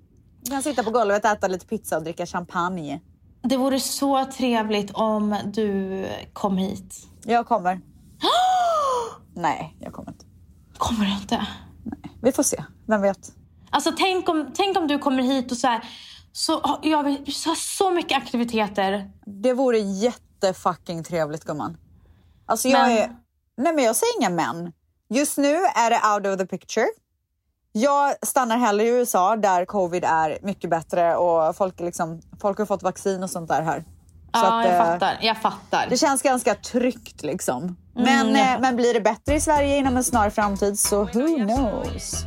Du kan sitta på golvet, äta lite pizza och dricka champagne. Det vore så trevligt om du kom hit. Jag kommer. Nej, jag kommer inte. Kommer du inte? Vi får se, vem vet. Alltså tänk om, tänk om du kommer hit och så här, så jag vill så, har så mycket aktiviteter. Det vore jättefucking trevligt gumman. Alltså jag Men- är... Nej men jag säger inga men. Just nu är det out of the picture. Jag stannar hellre i USA där covid är mycket bättre och folk, liksom, folk har fått vaccin och sånt där här. Så ja, att, jag eh, fattar. Jag fattar. Det känns ganska tryggt liksom. Men, eh, men blir det bättre i Sverige inom en snar framtid så who knows?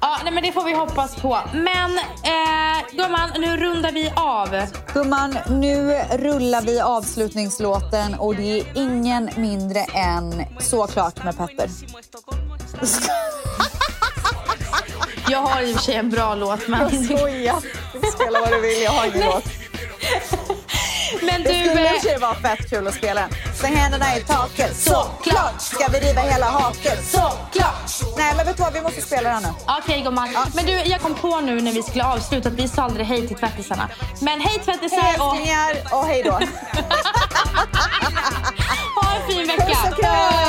Ja, nej, men det får vi hoppas på. Men eh, gumman, nu rundar vi av. Gumman, nu rullar vi avslutningslåten och det är ingen mindre än Såklart med Petter. Jag har i och för sig en bra låt, men... Jag skojar. Spela vad du vill, jag har ingen låt. Men Det du... skulle i och eh, vara fett kul att spela den. Släng händerna i taket, såklart! Ska vi riva hela haket, såklart! Nej men vet du vad, vi måste spela den nu. Okej gumman. Men du, jag kom på nu när vi skulle avsluta att vi sa aldrig hej till tvättisarna. Men hej tvättisar Hej och älsklingar och hej då. ha en fin vecka. Puss och kram.